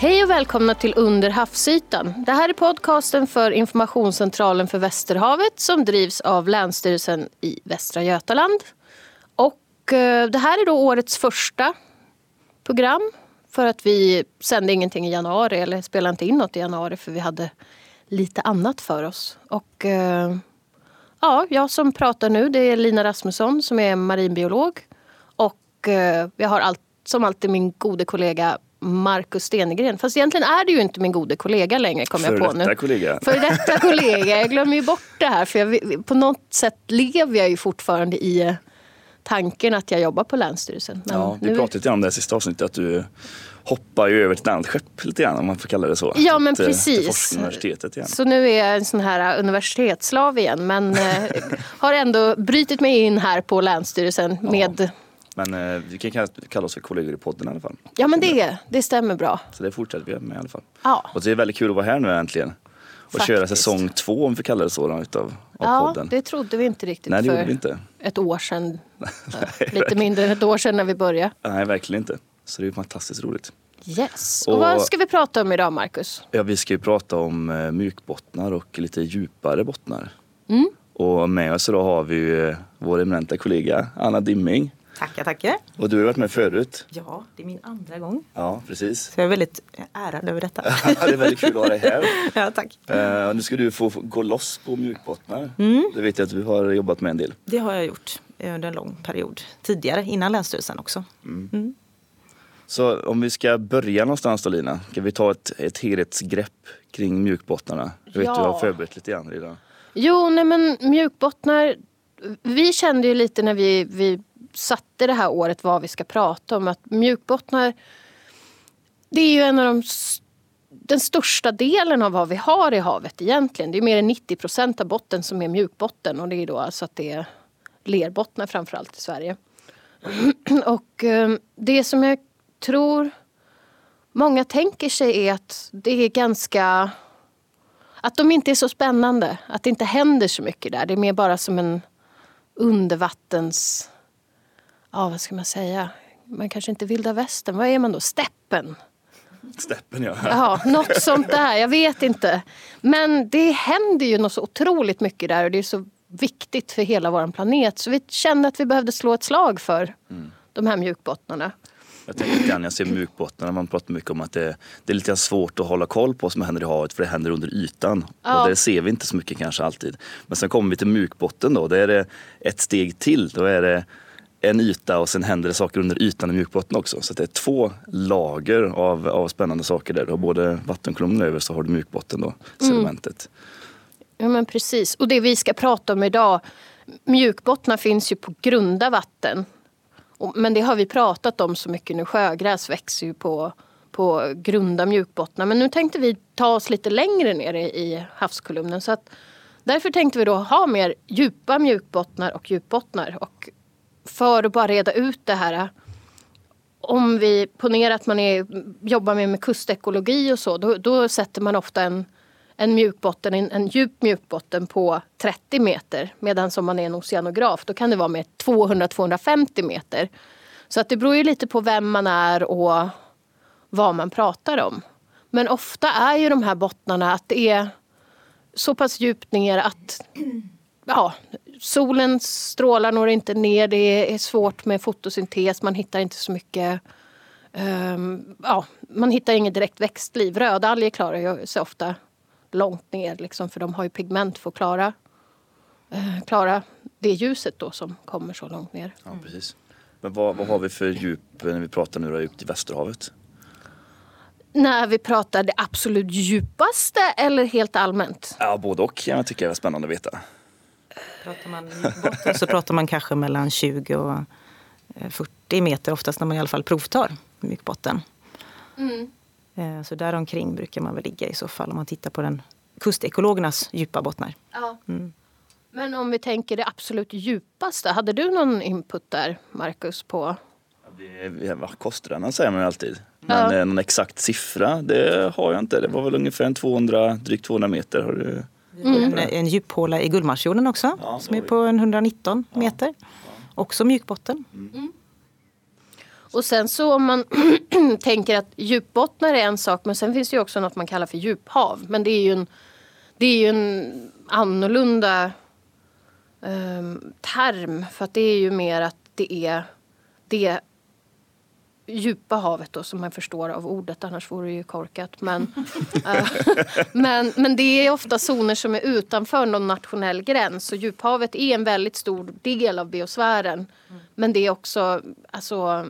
Hej och välkomna till Under havsytan. Det här är podcasten för Informationscentralen för Västerhavet som drivs av Länsstyrelsen i Västra Götaland. Och eh, det här är då årets första program för att vi sände ingenting i januari eller spelade inte in något i januari för vi hade lite annat för oss. Och eh, ja, jag som pratar nu det är Lina Rasmusson som är marinbiolog och eh, jag har allt, som alltid min gode kollega Markus Stenegren. Fast egentligen är det ju inte min gode kollega längre kom jag på nu. För kollega. För detta kollega. Jag glömmer ju bort det här för jag, på något sätt lever jag ju fortfarande i eh, tanken att jag jobbar på Länsstyrelsen. Men ja, vi pratade lite om det sista avsnittet att du hoppar ju över till ett annat skepp lite grann om man får kalla det så. Ja men till, precis. Till universitetet igen. Så nu är jag en sån här uh, universitetsslav igen men eh, har ändå brytit mig in här på Länsstyrelsen ja. med men eh, vi kan kalla oss för kollegor i podden i alla fall. Ja men det, det stämmer bra. Så det fortsätter vi med i alla fall. Ja. Och det är väldigt kul att vara här nu äntligen. Och Faktiskt. köra säsong två om vi kallar det så då, utav, av ja, podden. det trodde vi inte riktigt Nej, det för vi inte. ett år sedan. Lite mindre än ett år sedan när vi började. Nej, verkligen inte. Så det är fantastiskt roligt. Yes. Och, och vad ska vi prata om idag, Marcus? Ja, vi ska ju prata om eh, mjukbottnar och lite djupare bottnar. Mm. Och med oss idag har vi vår eminenta kollega Anna Dimming. Tackar, tackar. Och du har varit med förut. Ja, det är min andra gång. Ja, precis. Så jag är väldigt ärad över detta. det är väldigt kul att ha dig här. ja, tack. Uh, nu ska du få gå loss på mjukbottnar. Mm. Det vet jag att du har jobbat med en del. Det har jag gjort under en lång period. Tidigare, innan Länsstyrelsen också. Mm. Mm. Så om vi ska börja någonstans då Lina, kan vi ta ett, ett helhetsgrepp kring mjukbottnarna? Jag vet ja. du har förberett lite grann redan. Jo, nej men mjukbottnar. Vi kände ju lite när vi, vi satte det här året vad vi ska prata om att mjukbottnar det är ju en av de den största delen av vad vi har i havet egentligen. Det är mer än 90 procent av botten som är mjukbotten och det är då alltså att det är lerbottnar framförallt i Sverige. Och ehm, det som jag tror många tänker sig är att det är ganska... Att de inte är så spännande, att det inte händer så mycket där. Det är mer bara som en undervattens... Ja, vad ska man säga? Man kanske inte vilda västern. Vad är man då? Steppen? Steppen, ja. Ja, något sånt där. Jag vet inte. Men det händer ju något så otroligt mycket där och det är så viktigt för hela vår planet. Så vi kände att vi behövde slå ett slag för mm. de här mjukbottnarna. Jag tänker lite grann, jag ser mjukbottnarna, man pratar mycket om att det, det, är lite svårt att hålla koll på vad som händer i havet för det händer under ytan. Ja. Och det ser vi inte så mycket kanske alltid. Men sen kommer vi till mjukbotten då, då är det ett steg till. Då är det en yta och sen händer det saker under ytan i mjukbotten också. Så det är två lager av, av spännande saker där. Du har både vattenkolumnen över så har du mjukbotten då, mm. sedimentet. Mm. Ja men precis. Och det vi ska prata om idag, mjukbottnar finns ju på grunda vatten. Men det har vi pratat om så mycket nu. Sjögräs växer ju på, på grunda mjukbottnar. Men nu tänkte vi ta oss lite längre ner i havskolumnen. Så att, därför tänkte vi då ha mer djupa mjukbottnar och djupbottnar. Och för att bara reda ut det här. Om vi ponerar att man är, jobbar med, med kustekologi och så. Då, då sätter man ofta en en mjukbotten, en, en djup mjukbotten på 30 meter. Medan om man är en oceanograf då kan det vara med 200-250 meter. Så att det beror ju lite på vem man är och vad man pratar om. Men ofta är ju de här bottnarna att det är så pass djupt ner att ja, solens strålar når inte ner. Det är svårt med fotosyntes. Man hittar inte så mycket um, ja, man hittar inget direkt växtliv. Rödalger klarar sig ofta långt ner liksom, för de har ju pigment för att klara, eh, klara det ljuset då som kommer så långt ner. Ja, precis. Men vad, vad har vi för djup när vi pratar nu då, djupt i Västerhavet? När vi pratar det absolut djupaste eller helt allmänt? Ja, både och jag tycker jag är spännande att veta. Pratar man botten så pratar man kanske mellan 20 och 40 eh, meter oftast när man i alla fall provtar mjukbotten. Mm. Eh, så däromkring brukar man väl ligga i så fall om man tittar på den kustekologernas djupa bottnar. Ja. Mm. Men om vi tänker det absolut djupaste, hade du någon input där Marcus på? Den säger man ju alltid. Men ja. Eh, någon exakt siffra det har jag inte. Det var väl ungefär 200, drygt 200 meter. Har du, mm. en, en djuphåla i Gullmarsfjorden också ja, som är på en 119 meter. Ja. Också mjukbotten. Mm. Och sen så om man tänker att djupbottnar är en sak men sen finns det ju också något man kallar för djuphav. Men det är ju en, det är ju en annorlunda um, term för att det är ju mer att det är det djupa havet då som man förstår av ordet, annars vore det ju korkat. Men, eh, men, men det är ofta zoner som är utanför någon nationell gräns och djuphavet är en väldigt stor del av biosfären. Mm. Men det är också, alltså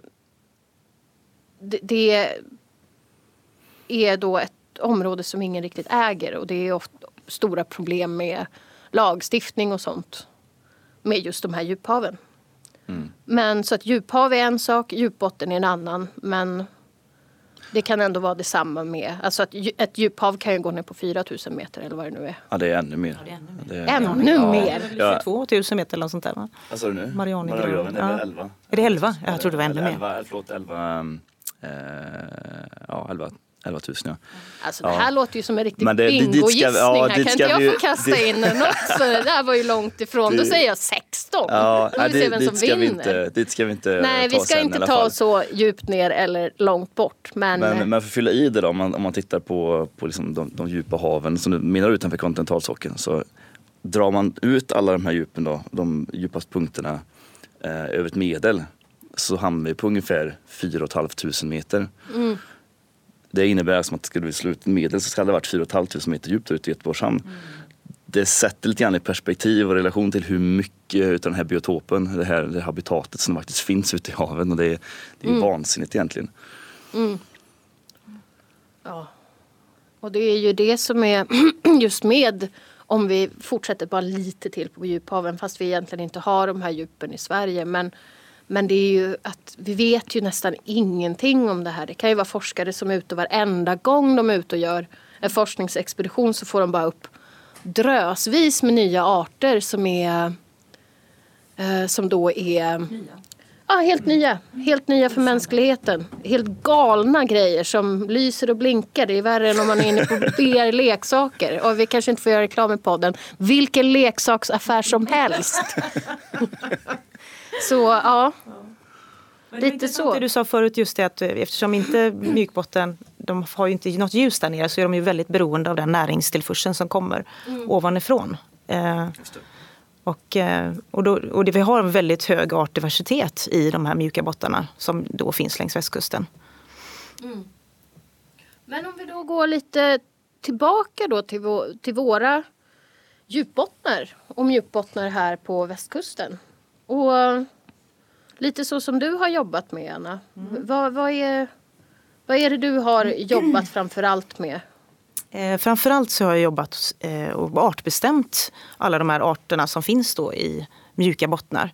det, det är då ett område som ingen riktigt äger och det är ofta stora problem med lagstiftning och sånt med just de här djuphaven. Mm. Men så att djuphav är en sak, djupbotten är en annan. Men det kan ändå vara detsamma med, alltså att ett djuphav kan ju gå ner på 4000 meter eller vad det nu är. Ja det är ännu mer. Ja, det är ännu mer. Ännu ja. mer. Ja. 22 meter eller något sånt där va? Vad sa du nu? Marianergraven. Ja. Är det 11? Är det 11? Jag trodde det var ännu mer. 11, förlåt 11, äh, ja 11 11 000 ja. Alltså det här låter ju som en riktig bingogissning. Ja, här. Kan inte jag få kasta dit, in något? Så det där var ju långt ifrån. Då säger jag 16. Ja, Då får vi se vem som vinner. Vi inte, dit ska vi inte Nej, vi ska sen, inte ta så djupt ner eller långt bort. Men, men, men för att fylla i det då, om man, om man tittar på, på liksom de, de djupa haven som menar utanför kontinentalsockeln så drar man ut alla de här djupen då, de djupaste punkterna eh, över ett medel så hamnar vi på ungefär 4 500 meter. Mm. Det innebär som att skulle vi slå ut medel så ska det ha varit 4 500 meter djupt ut i Göteborgs hamn. Mm. Det sätter lite grann i perspektiv och relation till hur mycket av den här biotopen, det här det habitatet som faktiskt finns ute i haven och det är, det är mm. vansinnigt egentligen. Mm. Ja. Och det är ju det som är just med om vi fortsätter bara lite till på djuphaven fast vi egentligen inte har de här djupen i Sverige. Men men det är ju att vi vet ju nästan ingenting om det här. Det kan ju vara forskare som är ute varenda gång de är ute och gör en forskningsexpedition så får de bara upp drösvis med nya arter som är eh, som då är nya. Ja, helt nya. Helt nya för mänskligheten. Helt galna grejer som lyser och blinkar. Det är värre än om man är inne på BR leksaker. Och vi kanske inte får göra reklam i podden. Vilken leksaksaffär som helst. Så ja. Men Lite så. Det du sa förut just det att eftersom inte mjukbotten, de har ju inte något ljus där nere så är de ju väldigt beroende av den näringstillförseln som kommer mm. ovanifrån. Eh, och, eh, och, då, och det, vi har en väldigt hög artdiversitet i de här mjuka bottarna som då finns längs västkusten. Mm. Men om vi då går lite tillbaka då till, till våra djupbottnar och mjukbottnar här på västkusten. Och lite så som du har jobbat med Anna. Mm. Vad, vad, är, vad är det du har jobbat framför allt med? Eh, framförallt så har jag jobbat eh, och artbestämt alla de här arterna som finns då i mjuka bottnar.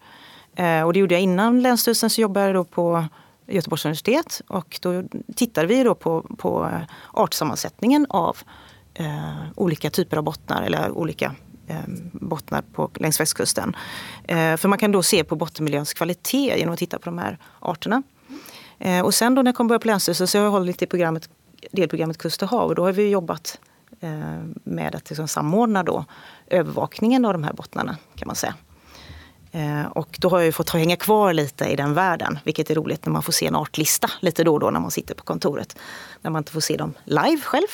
Eh, och det gjorde jag innan Länsstyrelsen så jobbade jag då på Göteborgs universitet och då tittade vi då på, på artsammansättningen av eh, olika typer av bottnar eller olika Ehm, bottnar på, längs västkusten. Eh, för man kan då se på bottenmiljöns kvalitet genom att titta på de här arterna. Eh, och sen då när jag kom börja på Länsstyrelsen så har jag hållit i programmet, delprogrammet Kust och hav och då har vi jobbat eh, med att liksom samordna då övervakningen av de här bottnarna kan man säga. Och då har jag fått hänga kvar lite i den världen, vilket är roligt när man får se en artlista lite då och då när man sitter på kontoret. När man inte får se dem live själv.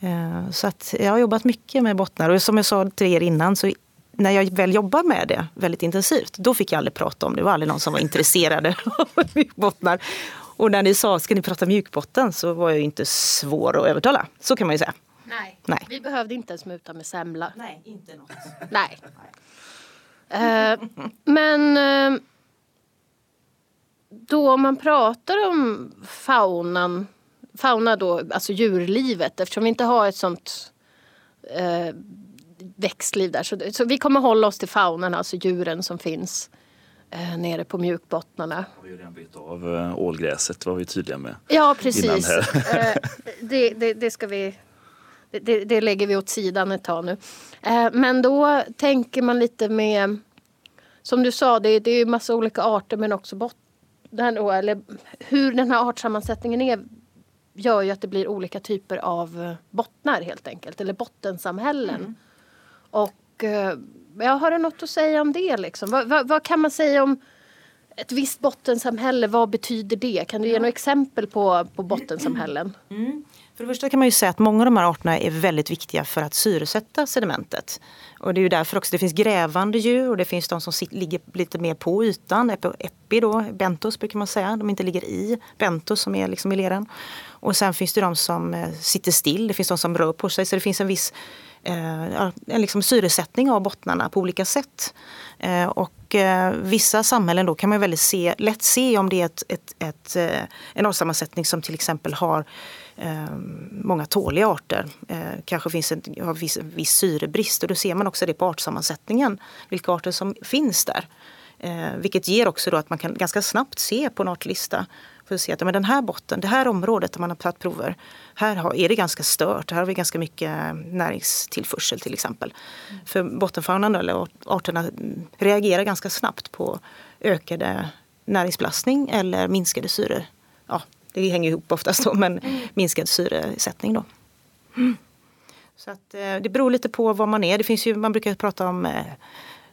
Eh, så att jag har jobbat mycket med bottnar och som jag sa till er innan så när jag väl jobbar med det väldigt intensivt, då fick jag aldrig prata om det. Det var aldrig någon som var intresserad av mjukbottnar. Och när ni sa, ska ni prata mjukbotten? Så var jag inte svår att övertala. Så kan man ju säga. Nej, Nej. vi behövde inte ens muta med semla. Nej, inte något. Nej. Uh, men uh, då man pratar om faunan fauna då, alltså djurlivet eftersom vi inte har ett sånt eh, växtliv där. Så, så, vi kommer hålla oss till faunan, alltså djuren som finns eh, nere på mjukbottnarna. Vi har redan bytt av äh, ålgräset var vi tydliga med. Ja precis. eh, det, det, det, ska vi det, det, lägger vi åt sidan ett tag nu. Eh, men då tänker man lite med som du sa, det, det är massa olika arter men också botten, eller hur den här artsammansättningen är gör ju att det blir olika typer av eh, bottnar helt enkelt, eller bottensamhällen. Mm. Och eh, jag har något att säga om det liksom. Vad, vad, vad, kan man säga om ett visst bottensamhälle, vad betyder det? Kan du ge några exempel på, på bottensamhällen? Mm. För det första kan man ju säga att många av de här arterna är väldigt viktiga för att syresätta sedimentet. Och det är ju därför också det finns grävande djur och det finns de som ligger lite mer på ytan. Epi då, bentos brukar man säga, de inte ligger i. Bentos som är liksom i leran. Och sen finns det de som eh, sitter still, det finns de som rör på sig. Så det finns en viss eh, en liksom syresättning av bottnarna på olika sätt. Eh, och eh, vissa samhällen då kan man väldigt se, lätt se om det är ett, ett, ett, eh, en artsammansättning som till exempel har många tåliga arter. Eh, kanske finns en, har viss, viss syrebrist och då ser man också det på artsammansättningen, vilka arter som finns där. Eh, vilket ger också då att man kan ganska snabbt se på en artlista för att se att men den här botten, det här området där man har tagit prover, här har, är det ganska stört. Här har vi ganska mycket näringstillförsel till exempel. Mm. För bottenfaunan eller arterna reagerar ganska snabbt på ökade näringsbelastning eller minskade syre, ja, det hänger ihop oftast då, men minskad syresättning då. Mm. Så att, eh, det beror lite på vad man är. Det finns ju, man brukar prata om eh,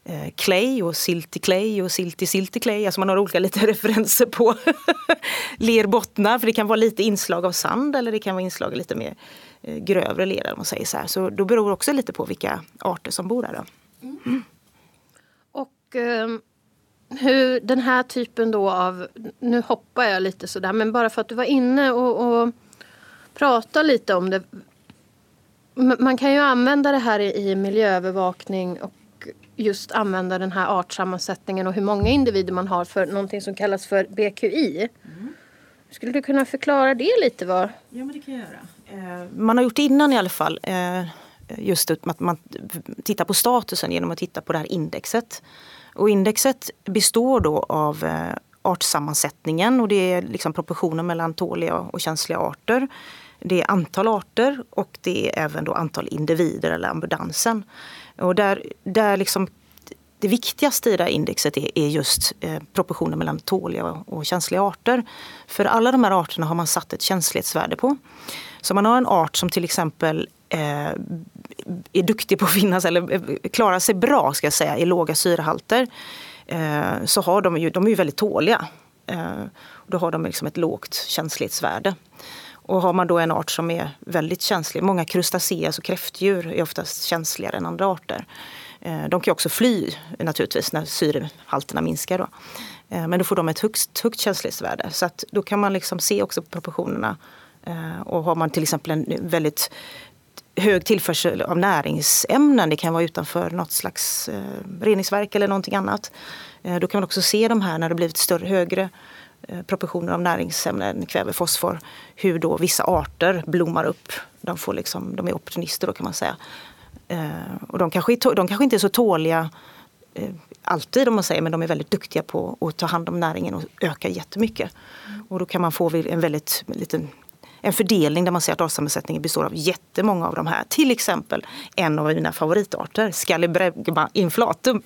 eh clay och silty clay och silty silty clay. Alltså man har olika lite referenser på lerbottnar. För det kan vara lite inslag av sand eller det kan vara inslag av lite mer eh, grövre lera. Om man säger så här. Så då beror det också lite på vilka arter som bor där. Då. Mm. Och... Um hur den här typen då av, nu hoppar jag lite sådär, men bara för att du var inne och, och pratade lite om det. Man kan ju använda det här i miljöövervakning och just använda den här artsammansättningen och hur många individer man har för någonting som kallas för BQI. Mm. Skulle du kunna förklara det lite? Var? Ja, men det kan jag göra. Eh, man har gjort det innan i alla fall. Eh, just att man tittar på statusen genom att titta på det här indexet. Och indexet består då av eh, artsammansättningen och det är liksom proportionen mellan tåliga och känsliga arter. Det är antal arter och det är även då antal individer eller ambulansen. Och där, där liksom det viktigaste i det här indexet är, är just eh, proportionen mellan tåliga och känsliga arter. För alla de här arterna har man satt ett känslighetsvärde på. Så man har en art som till exempel eh, är duktig på att finnas eller klarar sig bra ska jag säga, i låga syrehalter eh, så har de ju, de är ju väldigt tåliga. Eh, då har de liksom ett lågt känslighetsvärde. Och har man då en art som är väldigt känslig, många krustaceas och kräftdjur är oftast känsligare än andra arter. Eh, de kan också fly naturligtvis när syrehalterna minskar. Då. Eh, men då får de ett högst, högt känslighetsvärde. Så att då kan man liksom se också proportionerna. Eh, och har man till exempel en väldigt hög tillförsel av näringsämnen. Det kan vara utanför något slags eh, reningsverk eller någonting annat. Eh, då kan man också se de här när det blivit större, högre eh, proportioner av näringsämnen, kväve, fosfor, hur då vissa arter blommar upp. De, får liksom, de är opportunister då kan man säga. Eh, och de kanske, är, de kanske inte är så tåliga eh, alltid om man säger, men de är väldigt duktiga på att ta hand om näringen och öka jättemycket. Och då kan man få en väldigt liten en fördelning där man ser att artsammansättningen består av jättemånga av de här. Till exempel en av mina favoritarter, Scalibregma inflatum.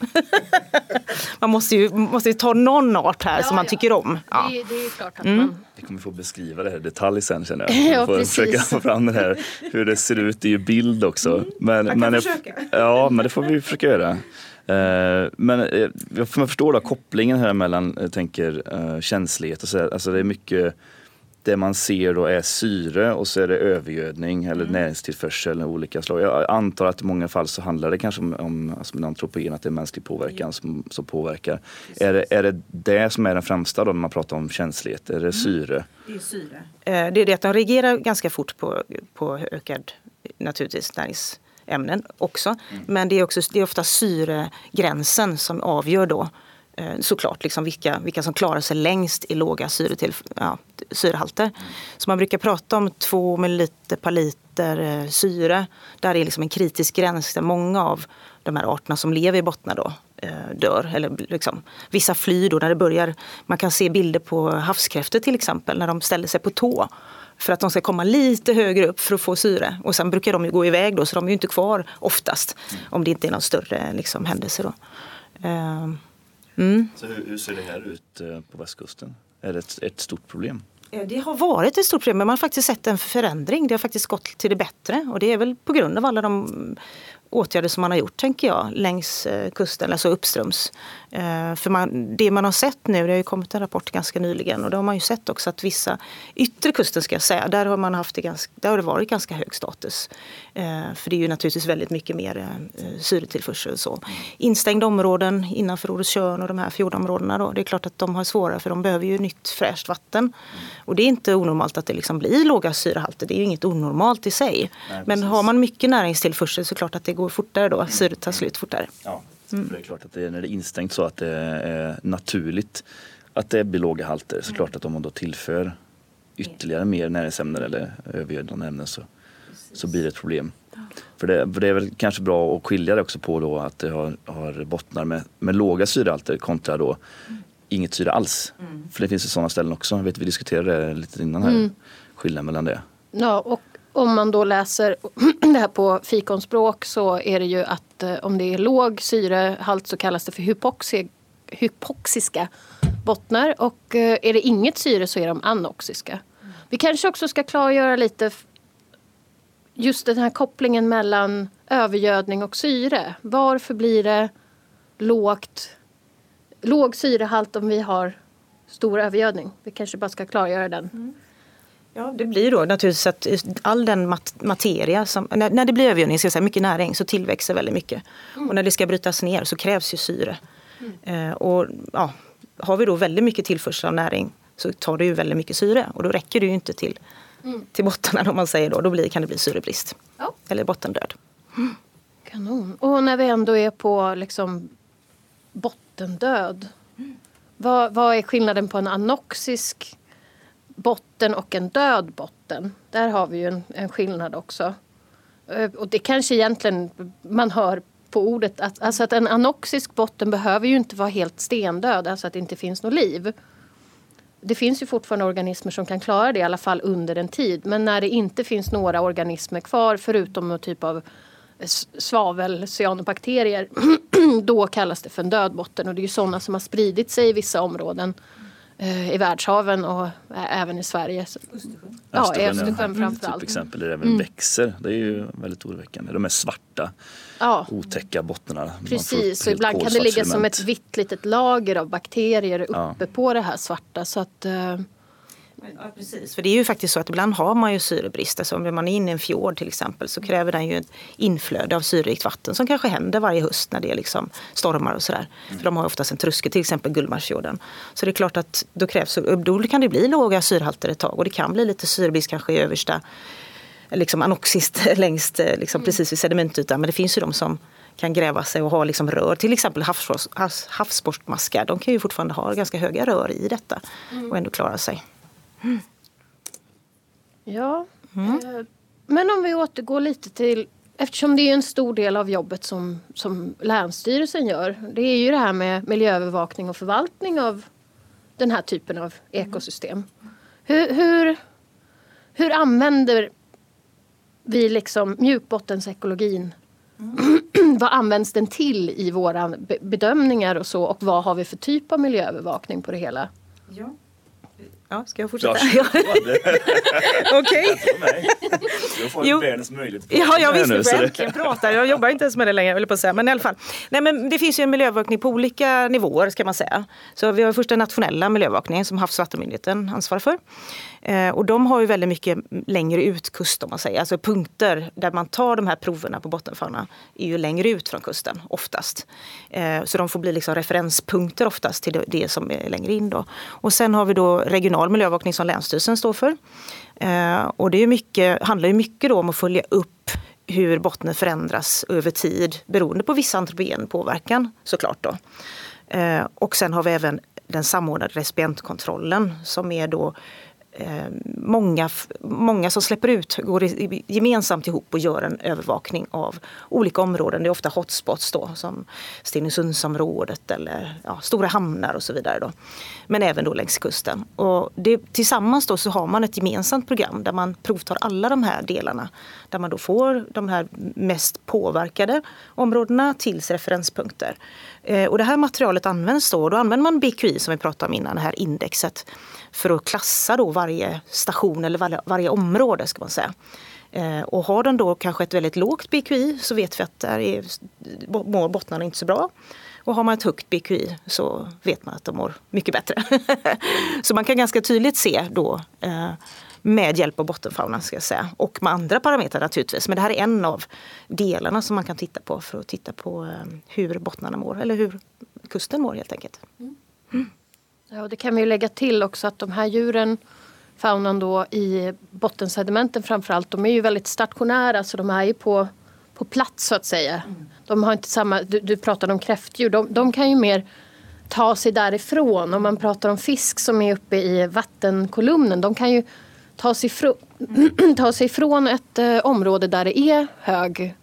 man måste ju, måste ju ta någon art här ja, som man ja. tycker om. Ja. Det, det, är klart att mm. man... Vi kommer få beskriva det här i detalj sen känner jag. Vi får försöka få fram det här, hur det ser ut i bild också. Mm. Men, jag men, försöka. Ja, men det får vi försöka göra. Uh, men uh, man förstår då kopplingen här mellan, jag tänker, uh, känslighet och så. Alltså det är mycket det man ser då är syre och så är det övergödning eller mm. näringstillförsel av olika slag. Jag antar att i många fall så handlar det kanske om, om alltså antropogen, att det är mänsklig påverkan mm. som, som påverkar. Är det, är det det som är den främsta då när man pratar om känslighet? Är det mm. syre? Det är syre. Eh, det är det att de reagerar ganska fort på, på ökad naturligtvis näringsämnen också. Mm. Men det är, också, det är ofta syregränsen som avgör då Eh, såklart liksom vilka, vilka som klarar sig längst i låga syre till, ja, syrehalter. Så man brukar prata om två milliliter per liter eh, syre. Där är liksom en kritisk gräns där många av de här arterna som lever i bottnar då, eh, dör. Eller liksom, vissa flyr då när det börjar. Man kan se bilder på havskräftor till exempel när de ställer sig på tå för att de ska komma lite högre upp för att få syre. Och sen brukar de ju gå iväg då så de är ju inte kvar oftast om det inte är någon större liksom, händelse. Då. Mm. Så hur, hur, ser det här ut eh, på västkusten? Är det ett, ett stort problem? Det har varit ett stort problem men man har faktiskt sett en förändring. Det har faktiskt gått till det bättre och det är väl på grund av alla de åtgärder som man har gjort, tänker jag, längs eh, kusten, alltså uppströms. Eh, för man, det man har sett nu, det har ju kommit en rapport ganska nyligen och då har man ju sett också att vissa, yttre kusten ska jag säga, där har, man haft det ganska, där har det varit ganska hög status. Eh, för det är ju naturligtvis väldigt mycket mer syretillförsel. Så. Instängda områden innanför Orustjörn och de här fjordområdena då, det är klart att de har svårare för de behöver ju nytt fräscht vatten. Och det är inte onormalt att det liksom blir låga syrehalter, det är ju inget onormalt i sig. Nej, Men har man mycket näringstillförsel så är det klart att det går fortare då, syret tar slut fortare. Ja. Mm. Det är klart att det, när det är instängt så att det är naturligt att det blir låga halter så mm. klart att om man då tillför ytterligare mer näringsämnen eller övergödande ämnen så, så blir det ett problem. För det, för det, är väl kanske bra att skilja det också på då att det har, har bottnar med, med låga syrehalter kontra då mm. inget syre alls. Mm. För det finns ju sådana ställen också. Jag vet, vi diskuterade det lite innan här, mm. skillnaden mellan det. Ja, och om man då läser det här på fikonspråk så är det ju att eh, om det är låg syrehalt så kallas det för hypoxi, hypoxiska bottnar och eh, är det inget syre så är de anoxiska. Vi kanske också ska klargöra lite just den här kopplingen mellan övergödning och syre. Varför blir det lågt, låg syrehalt om vi har stor övergödning? Vi kanske bara ska klargöra den. Mm. Ja, det blir då naturligtvis att all den mat materia, som, när, när det blir övergödning, ska säga, mycket näring, så tillväxer väldigt mycket. Mm. Och när det ska brytas ner så krävs ju syre. Mm. Eh, och ja, har vi då väldigt mycket tillförsel av näring så tar det ju väldigt mycket syre och då räcker det ju inte till, mm. till bottnarna om man säger då. Då blir, kan det bli syrebrist. Ja. Eller bottendöd. Mm. Kanon. Och när vi ändå är på liksom bottendöd. Mm. Vad, vad är skillnaden på en anoxisk botten och en död botten. Där har vi ju en, en skillnad också. Eh, och det kanske egentligen man hör på ordet att, alltså att en anoxisk botten behöver ju inte vara helt stendöd, alltså att det inte finns något liv. Det finns ju fortfarande organismer som kan klara det i alla fall under en tid. Men när det inte finns några organismer kvar förutom någon typ av svavel, cyanobakterier, då kallas det för en död botten. Och det är ju sådana som har spridit sig i vissa områden i världshaven och även i Sverige. Östersjön. Ja, Östersjön framförallt. Typ exempel där det även mm. växer. Det är ju väldigt oroväckande. De är svarta, ja. otäcka bottnarna. Precis, och ibland kan det ligga som ett vitt litet lager av bakterier uppe ja. på det här svarta. Så att, uh, Ja, precis. För det är ju faktiskt så att ibland har man ju syrebrist. Alltså om man är inne i en fjord till exempel så kräver den ju ett inflöde av syrerikt vatten som kanske händer varje höst när det är liksom stormar och sådär. Mm. För de har oftast en tröskel, till exempel Gullmarsfjorden. Så det är klart att då, krävs, då kan det bli låga syrehalter ett tag och det kan bri lite syrebrist kanske i översta liksom anoxiskt längst liksom, mm. precis vid sedimentytan. Men det finns ju de som kan gräva sig och ha liksom rör, till exempel havsborstmaskar. De kan ju fortfarande ha ganska höga rör i detta mm. och ändå klara sig. Ja. Mm. Eh, men om vi återgår lite till Eftersom det är en stor del av jobbet som, som Länsstyrelsen gör. Det är ju det här med miljöövervakning och förvaltning av den här typen av ekosystem. Hur, hur, hur använder vi liksom mjukbottensekologin? Mm. vad används den till i våra bedömningar och så och vad har vi för typ av miljöövervakning på det hela? Ja. Ja, ska jag fortsätta? Ja, Okej. Du får jo. världens möjlighet Ja, jag visste för äntligen pratar. Jag jobbar inte ens med det längre, vill på att säga. Men i alla fall. Nej, men det finns ju en miljöövervakning på olika nivåer ska man säga. Så vi har först den nationella miljöövervakningen som Havs och vattenmyndigheten ansvarar för. Eh, och de har ju väldigt mycket längre ut kust om man säger. Alltså punkter där man tar de här proverna på bottenfauna är ju längre ut från kusten oftast. Eh, så de får bli liksom referenspunkter oftast till det som är längre in. Då. Och sen har vi då regional miljövakning som Länsstyrelsen står för. Eh, och det är mycket, handlar ju mycket om att följa upp hur bottnen förändras över tid beroende på viss antropogen påverkan såklart. Då. Eh, och sen har vi även den samordnade recipientkontrollen som är då Eh, Ehm, många, många som släpper ut går gemensamt ihop och gör en övervakning av olika områden. Det är ofta hotspots då, som Stenungsundsområdet eller ja, stora hamnar och så vidare. Då. Men även då längs kusten. Och det, tillsammans då så har man ett gemensamt program där man provtar alla de här delarna. Där man då får de här mest påverkade områdena tills referenspunkter. Eh, och det här materialet används då, då använder man BQI som vi pratade om innan, det här indexet för att klassa då varje station eller varje, varje område ska man säga. Eh, och har den då kanske ett väldigt lågt BQI så vet vi att där är, mår bottnarna inte så bra. Och har man ett högt BQI så vet man att de mår mycket bättre. så man kan ganska tydligt se då eh, med hjälp av bottenfaunan ska jag säga. Och med andra parametrar naturligtvis. Men det här är en av delarna som man kan titta på för att titta på eh, hur bottnarna mår eller hur kusten mår helt enkelt. Mm. Mm. Ja, och det kan vi lägga till också att de här djuren faunan då i bottensedimenten framförallt, de är ju väldigt stationära så de är ju på, på plats så att säga. Mm. De har inte samma, du, du pratade om kräftdjur, de, de kan ju mer ta sig därifrån. Om man pratar om fisk som är uppe i vattenkolumnen, de kan ju ta sig, ifrån, ta sig ifrån ett eh, område där det är hög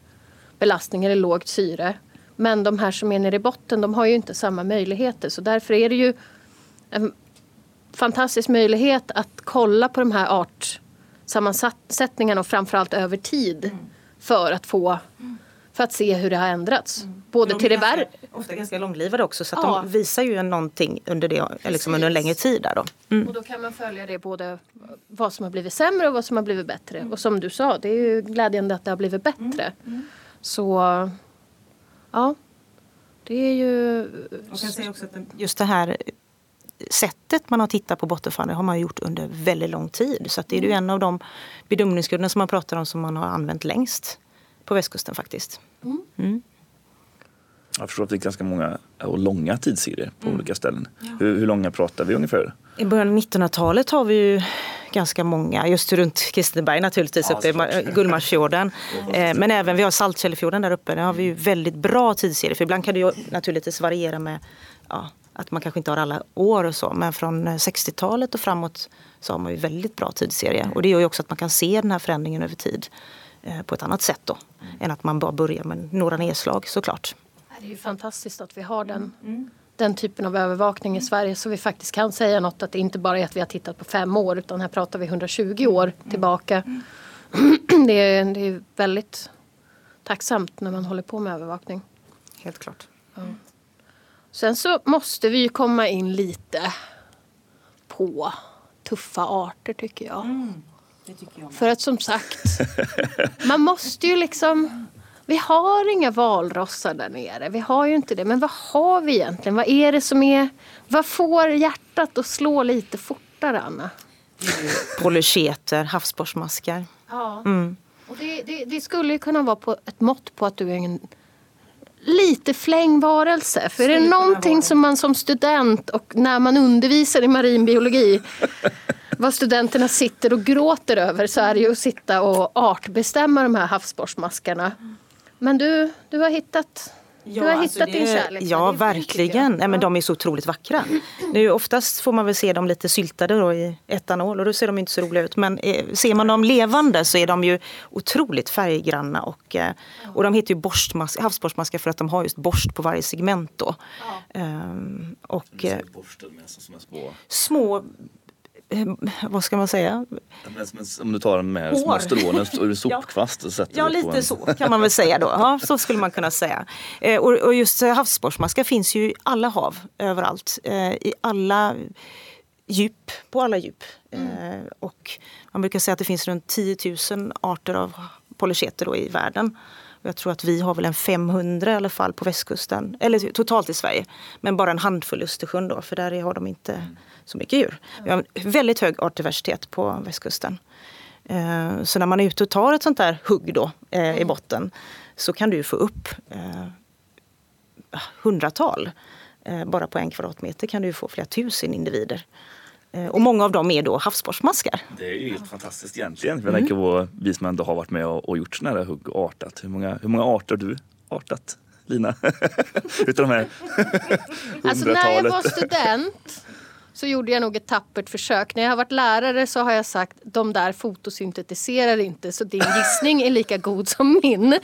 belastning eller lågt syre. Men de här som är nere i botten, de har ju inte samma möjligheter. Så därför är det ju en fantastisk möjlighet att kolla på de här artsammansättningarna och framförallt över tid. Mm. För att få för att se hur det har ändrats. Mm. Både de till det värre. Ofta ganska långlivade också så ja. de visar ju någonting under, det, liksom under en längre tid. Där då. Mm. Och då kan man följa det både vad som har blivit sämre och vad som har blivit bättre. Mm. Och som du sa, det är ju glädjande att det har blivit bättre. Mm. mm. Så ja, det är ju... Jag kan säga också att just det här sättet man har tittat på bottenfall har man gjort under väldigt lång tid. Så det är ju en av de bedömningsgrunderna som man pratar om som man har använt längst på västkusten faktiskt. Mm. Mm. Jag förstår att det är ganska många och långa tidsserier på mm. olika ställen. Ja. Hur, hur, långa pratar vi ungefär? I början av 1900-talet har vi ju ganska många, just runt Kristineberg naturligtvis, ja, uppe i Gullmarsfjorden. eh, men även vi har Saltkällefjorden där uppe, där har vi ju väldigt bra tidsserier. För ibland kan det ju naturligtvis variera med ja, att man kanske inte har alla år och så. Men från 60-talet och framåt så har man ju väldigt bra tidsserie. Och det gör ju också att man kan se den här förändringen över tid eh, på ett annat sätt då. Mm. Än att man bara börjar med några nedslag såklart. Det är ju fantastiskt att vi har den, mm. den typen av övervakning i Sverige så vi faktiskt kan säga något att det inte bara är att vi har tittat på fem år utan här pratar vi 120 år mm. tillbaka. Mm. Det, är, det är väldigt tacksamt när man håller på med övervakning. Helt klart. Ja. Sen så måste vi ju komma in lite på tuffa arter tycker jag. Mm, tycker jag För att som sagt, man måste ju liksom... Vi har inga valrossar där nere. Vi har ju inte det. Men vad har vi egentligen? Vad är det som är... Vad får hjärtat att slå lite fortare, Anna? Polycheter, havsborrsmaskar. Ja. Mm. Och det, det, det, skulle kunna vara på ett mått på att du är en lite flängvarelse. För är det någonting som man som student och när man undervisar i marinbiologi vad studenterna sitter och gråter över så är det ju att sitta och artbestämma de här havsborrsmaskarna. Men du, du har hittat Ja, du har alltså hittat det, din kärlek. Ja, verkligen. Nej, men de är så otroligt vackra. Nu, oftast får man väl se dem lite syltade då i etanol och då ser de inte så roliga ut. Men eh, ser man dem levande så är de ju otroligt färggranna. Och, eh, och de heter ju borstmask, havsborstmaskar för att de har just borst på varje segment. Då. Ja. Ehm, och, eh, små, små vad ska man säga? Om du tar den med små strån och sopkvast och sätter Ja, lite så kan man väl säga då. Ja, så skulle man kunna säga. Eh, och, just havsborrsmaskar finns ju i alla hav, överallt. Eh, I alla djup, på alla djup. Mm. Och man brukar säga att det finns runt 10 000 arter av polycheter i världen. Jag tror att vi har väl en 500 i alla fall på västkusten, eller totalt i Sverige. Men bara en handfull i Östersjön då, för där har de inte så mycket djur. Vi har en väldigt hög artdiversitet på västkusten. Eh, så när man är ute och tar ett sånt där hugg då, eh, i mm. botten så kan du få upp eh, hundratal. Bara på en kvadratmeter kan du få flera tusen individer. Och många av dem är då havsborrsmaskar. Det är ju helt fantastiskt egentligen. Jag tänker på vi som ändå har varit med och gjort sådana här hugg och artat. Hur många, hur många arter har du artat? Lina? Utav de här Alltså när jag var student så gjorde jag nog ett tappert försök. När jag har varit lärare så har jag sagt de där fotosyntetiserar inte så din gissning är lika god som min.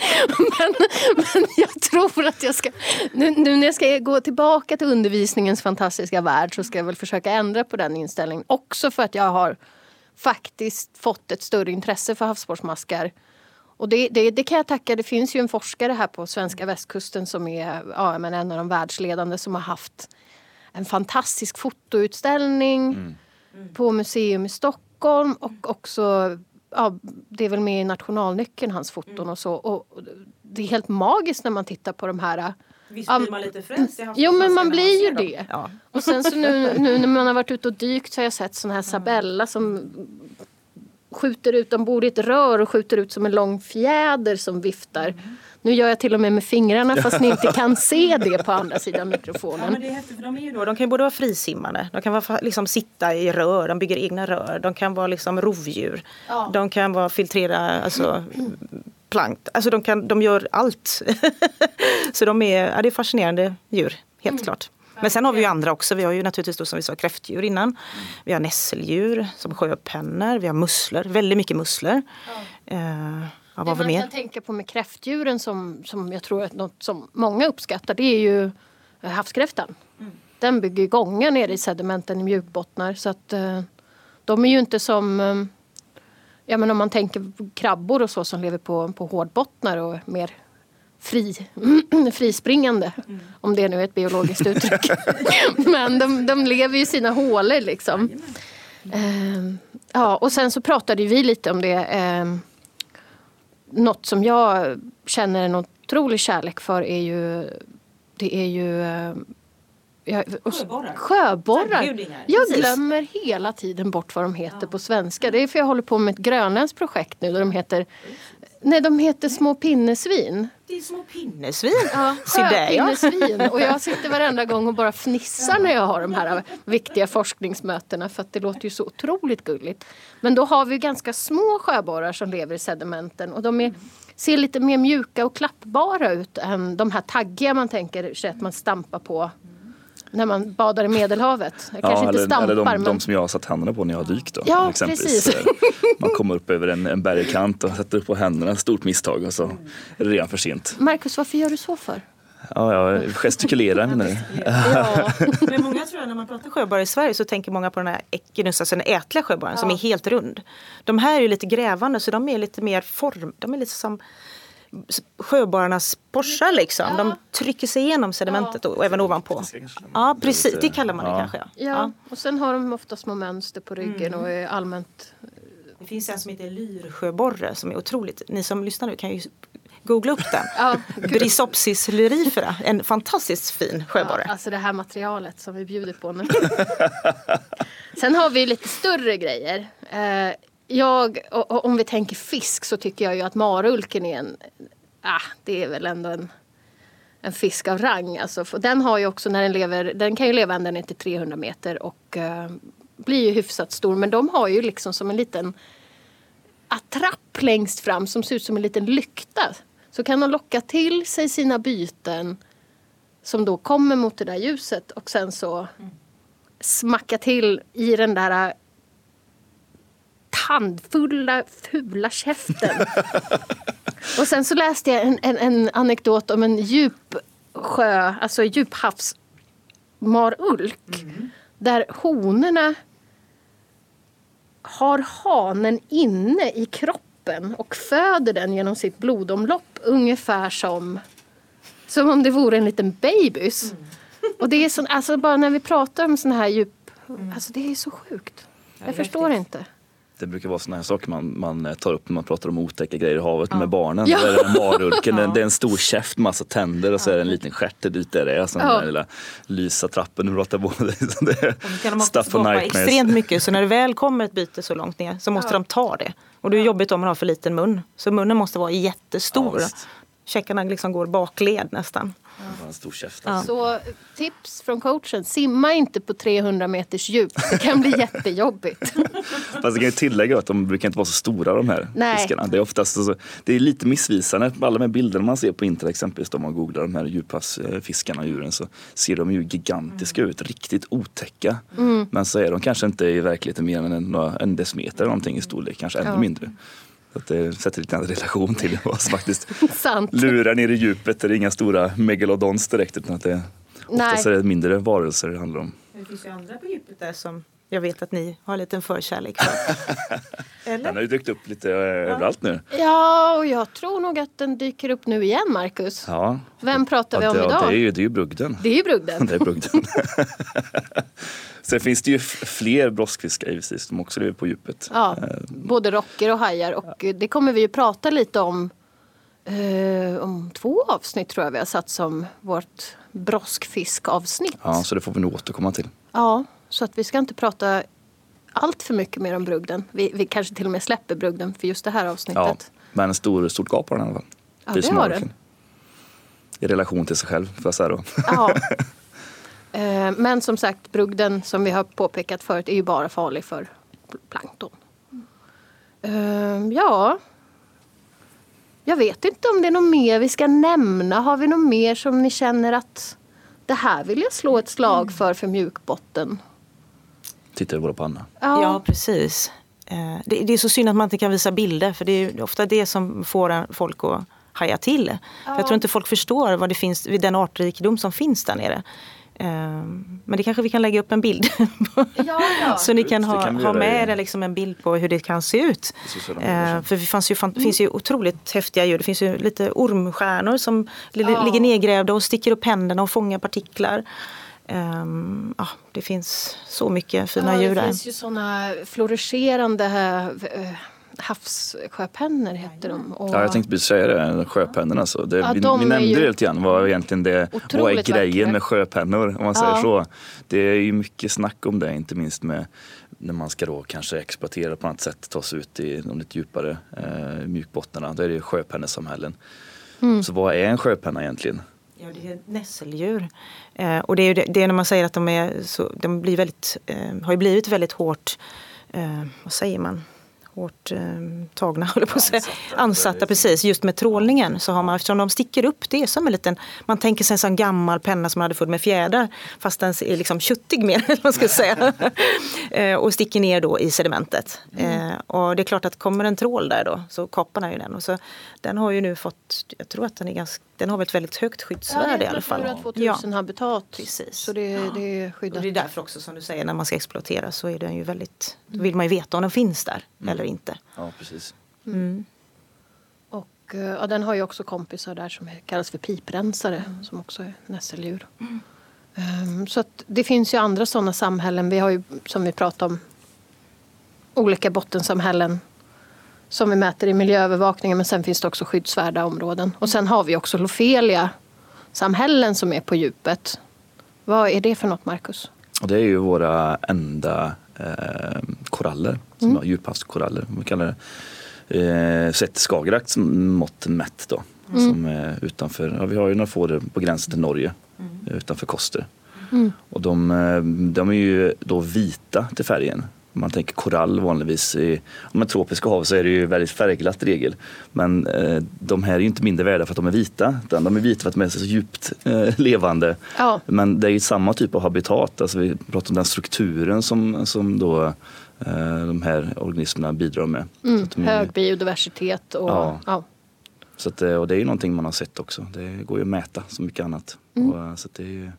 Men, men jag tror att jag ska, nu, nu, när jag ska gå tillbaka till undervisningens fantastiska värld så ska jag väl försöka ändra på den inställningen. Också för att jag har faktiskt fått ett större intresse för havsborrsmaskar. Och det, det, det, kan jag tacka, det finns ju en forskare här på svenska västkusten som är ja, men en av de världsledande som har haft en fantastisk fotoutställning mm. på museum i Stockholm och också ja, det är väl med i nationalnyckeln, hans foton och så. Och det är helt magiskt när man tittar på de här Visst blir man lite frälst Jo men man blir ju det. Ja. Och sen så nu, nu när man har varit ute och dykt så har jag sett såna här Sabella som skjuter ut, de bor i ett rör och skjuter ut som en lång fjäder som viftar. Mm. Nu gör jag till och med med fingrarna fast ni inte kan se det på andra sidan mikrofonen. Ja, men det är häftigt, för de, är ju då, de kan ju både vara frisimmande, de kan vara, liksom, sitta i rör, de bygger egna rör, de kan vara liksom, rovdjur, ja. de kan vara filtrera alltså, plank, alltså de, kan, de gör allt. Så de är, ja, det är fascinerande djur, helt mm. klart. Men sen har vi ju andra också. Vi har ju naturligtvis då, som vi sa kräftdjur innan. Mm. Vi har nässeldjur som sjöpennor. Vi har musslor, väldigt mycket musslor. Ja. Uh, Ja, vad det man mer? kan tänka på med kräftdjuren som, som jag tror är något som många uppskattar det är ju eh, havskräftan. Mm. Den bygger gångar nere i sedimenten i mjukbottnar så att uh, de är ju inte som um, Ja men om man tänker krabbor och så som lever på, på hårdbottnar och mer fri, frispringande. Mm. Om det nu är ett biologiskt uttryck. men de, de lever ju i sina hålor liksom. Uh, ja och sen så pratade vi lite om det något som jag känner en otrolig kärlek för är ju det är ju eh, Ja, sjöborrar. sjöborrar. Jag glömmer hela tiden bort vad de heter ja. på svenska. Det är för jag håller på med ett grönländskt projekt nu där de heter Nej, de heter små pinnesvin. Det är små pinnesvin? Ja, sjöpinnesvin. Och jag sitter varenda gång och bara fnissar när jag har de här viktiga forskningsmötena för att det låter ju så otroligt gulligt. Men då har vi ganska små sjöborrar som lever i sedimenten och de är, ser lite mer mjuka och klappbara ut än de här taggiga man tänker sig att man stampar på när man badar i Medelhavet. Jag kanske eller, inte stampar. Eller de, men... de som jag har satt händerna på när jag har dykt. Då, ja, precis. Man kommer upp över en, en bergkant och sätter upp på händerna, stort misstag och så är det redan för sent. Marcus, varför gör du så för? Ja, jag gestikulerar menar du? Ja. Men många tror jag när man pratar sjöborrar i Sverige så tänker många på den här Equinus, alltså den ätliga sjöborren ja. som är helt rund. De här är ju lite grävande så de är lite mer form, de är lite som sjöborrarnas Porschar liksom. Ja. De trycker sig igenom sedimentet och, och även ovanpå. Ja precis, det kallar man det kanske. Ja. ja. och sen har de ofta små mönster på ryggen mm. och är allmänt det finns en som heter lyrsjöborre som är otroligt, ni som lyssnar nu kan ju googla upp den. ja, Brisopsis lyrifera, en fantastiskt fin sjöborre. Ja, alltså det här materialet som vi bjuder på nu. Sen har vi lite större grejer. Eh, jag, om vi tänker fisk så tycker jag ju att marulken är en... Ah, det är väl ändå en, en fisk av rang. Alltså, den har ju också när den lever, den kan ju leva ända ner till 300 meter och uh, blir ju hyfsat stor. Men de har ju liksom som en liten attrapp längst fram som ser ut som en liten lykta. Så kan de locka till sig sina byten som då kommer mot det där ljuset och sen så smacka till i den där tandfulla, fula käften. och sen så läste jag en, en, en anekdot om en djupsjö, alltså djuphavsmarulk. Mm. Där honorna har hanen inne i kroppen och föder den genom sitt blodomlopp ungefär som, som om det vore en liten babys. Mm. Och det är så, alltså bara när vi pratar om sådana här djup, mm. alltså det är så sjukt. Jag förstår inte det brukar vara sådana här saker man, man tar upp när man pratar om otäcka grejer i havet ja. med barnen. Ja. Det, är marulken, ja. det är en stor käft, massa tänder och så är det en liten stjärt dit där det är. Ja. den lilla lysa trappen du pratar på. det kan de skapa extremt mycket så när det väl kommer ett byte så långt ner så måste de ta det. Och det är jobbigt om man har för liten mun. Så munnen måste vara jättestor. Ja, Käckarna liksom går bakled nästan. En stor käft. Ja. Så tips från coachen, simma inte på 300 meters djup. Det kan bli jättejobbigt. Fast jag kan ju tillägga att de brukar inte vara så stora de här Nej. fiskarna. Det är oftast så, det är lite missvisande. Alla de här bilderna man ser på internet exempelvis om man googlar de här djuphavsfiskarna, djuren så ser de ju gigantiska ut, riktigt otäcka. Mm. Men så är de kanske inte i verkligheten mer än en, en decimeter eller någonting i storlek, kanske ännu ja. mindre. Att det sätter lite en relation till vad som faktiskt lurar ner i djupet. Det är inga stora megalodons direkt utan att det oftast är det mindre varelser det handlar om. Det finns ju andra på djupet där som jag vet att ni har en liten förkärlek för. Eller? Den har ju dykt upp lite ja. överallt nu. Ja, och jag tror nog att den dyker upp nu igen, Marcus. Ja. Vem pratar vi om ja, idag? Det är ju, det är ju brugden. Det är ju brugden. det är brugden. Sen finns det ju fler broskfiskar givetvis som också lever på djupet. Ja, eh, både rocker och hajar och det kommer vi ju prata lite om eh, om två avsnitt tror jag vi har satt som vårt broskfiskavsnitt. Ja, så det får vi nog återkomma till. Ja, så att vi ska inte prata allt för mycket mer om brugden. Vi, vi kanske till och med släpper brugden för just det här avsnittet. Ja, men en stor, stort gap har den i alla fall. Ja, det har den. I relation till sig själv, får jag säga då. Ja. Eh, men som sagt, brugden som vi har påpekat förut är ju bara farlig för plankton. Mm. Ja, jag vet inte om det är något mer vi ska nämna. Har vi något mer som ni känner att det här vill jag slå ett slag för för mjukbotten? Tittar bara på Anna? Ja, ja precis. Eh, det, är så synd att man inte kan visa bilder för det är ofta det som får folk att haja till. Ja. Jag tror inte folk förstår vad det finns, den artrikedom som finns där nere. Ehm, men det kanske vi kan lägga upp en bild ja, ja. Så ni kan ha, ha med er liksom en bild på hur det kan se ut. Ehm, för det fanns ju, fan, finns ju otroligt häftiga djur. Det finns ju lite ormstjärnor som ja. ligger nedgrävda och sticker upp händerna och fångar partiklar. Um, ja, det finns så mycket fina ja, djur där. Det finns ju såna fluorescerande äh, havssjöpennor heter de. Och... Ja, jag tänkte precis säga det, sjöpennorna. Så det, ja, vi, vi nämnde ju... det lite grann, vad egentligen det vad är grejen vackra. med sjöpennor om man säger så. Det är ju mycket snack om det, inte minst med när man ska då kanske exploatera på något sätt, ta sig ut i de lite djupare eh, mjukbottnarna. Då är det ju sjöpennesamhällen. Mm. Så vad är en sjöpenna egentligen? Ja, det är nässeldjur. Eh, och det är, det, det är när man säger att de, är så, de blir väldigt, eh, har blivit väldigt hårt, eh, vad säger man, hårt eh, tagna, håller på att säga. Ansatta, precis. Just med trålningen så har man, eftersom de sticker upp, det är som en liten, man tänker sig en sån gammal penna som man hade full med fjädrar fast den är liksom köttig mer, eller man ska säga. eh, och sticker ner då i sedimentet. Mm. Eh, och det är klart att kommer en trål där då så kapar den ju den. Och så, den har ju nu fått, jag tror att den är ganska den har ett väldigt högt skyddsvärde ja, i alla fall. Natura 2000 ja. habitat. Precis. Så det, det är skyddat. Och det är därför också som du säger när man ska exploatera så är den ju väldigt, då vill man ju veta om den finns där mm. eller inte. Ja precis. Mm. Och eh, ja, den har ju också kompisar där som kallas för piprensare mm. som också är nässeldjur. Um, så att det finns ju andra sådana samhällen. Vi har ju som vi pratade om olika bottensamhällen som vi mäter i miljöövervakningen men sen finns det också skyddsvärda områden. Och sen har vi också Lofelia-samhällen som är på djupet. Vad är det för något, Marcus? det är ju våra enda eh, koraller, som mm. djuphavskoraller. Vi kallar det. Eh, sett Skagerrak mått mätt då. Mm. Som är utanför, ja, vi har ju några få på gränsen till Norge, mm. utanför Koster. Mm. Och de, eh, de är ju då vita till färgen man tänker korall vanligtvis, i om tropiska hav så är det ju väldigt färgglatt regel. Men eh, de här är ju inte mindre värda för att de är vita, utan de är vita för att de är så djupt eh, levande. Ja. Men det är ju samma typ av habitat, alltså vi pratar om den strukturen som, som då eh, de här organismerna bidrar med. Mm, de hög är, biodiversitet och ja. ja. Så att, eh, och det är ju någonting man har sett också. Det går ju att mäta som mycket annat. Mm. Och, eh, så det är ju,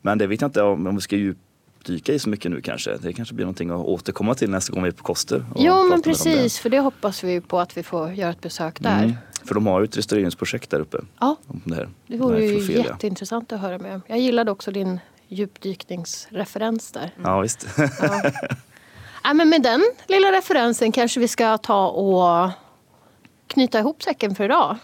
men det vet jag inte om, om vi ska djup djupdyka i så mycket nu kanske. Det kanske blir någonting att återkomma till nästa gång vi är på Koster. Jo men precis, det. för det hoppas vi på att vi får göra ett besök där. Mm. För de har ju ett restaureringsprojekt där uppe. Ja, det, här, det vore ju jätteintressant att höra med Jag gillade också din djupdykningsreferens där. Ja visst. Ja. ja. men med den lilla referensen kanske vi ska ta och knyta ihop säcken för idag.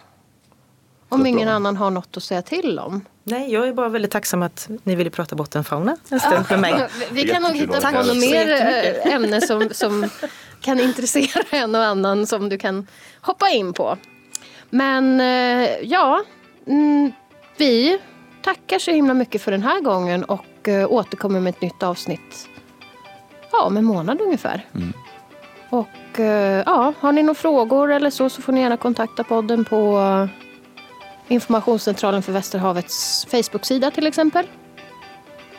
Om ingen annan har något att säga till om. Nej, jag är bara väldigt tacksam att ni ville prata bottenfauna en stund med mig. Vi kan nog hitta på något mer eh, ämne som, som kan intressera en och annan som du kan hoppa in på. Men eh, ja, mm, vi tackar så himla mycket för den här gången och eh, återkommer med ett nytt avsnitt ja, om en månad ungefär. Mm. Och ja, har ni några frågor eller så så får ni gärna kontakta podden på Informationscentralen för Västerhavets Facebook-sida till exempel.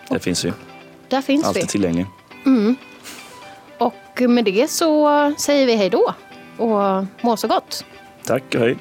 Där finns vi. Där finns Alltid vi. tillgänglig. Mm. Och med det så säger vi hej då och må så gott. Tack och hej.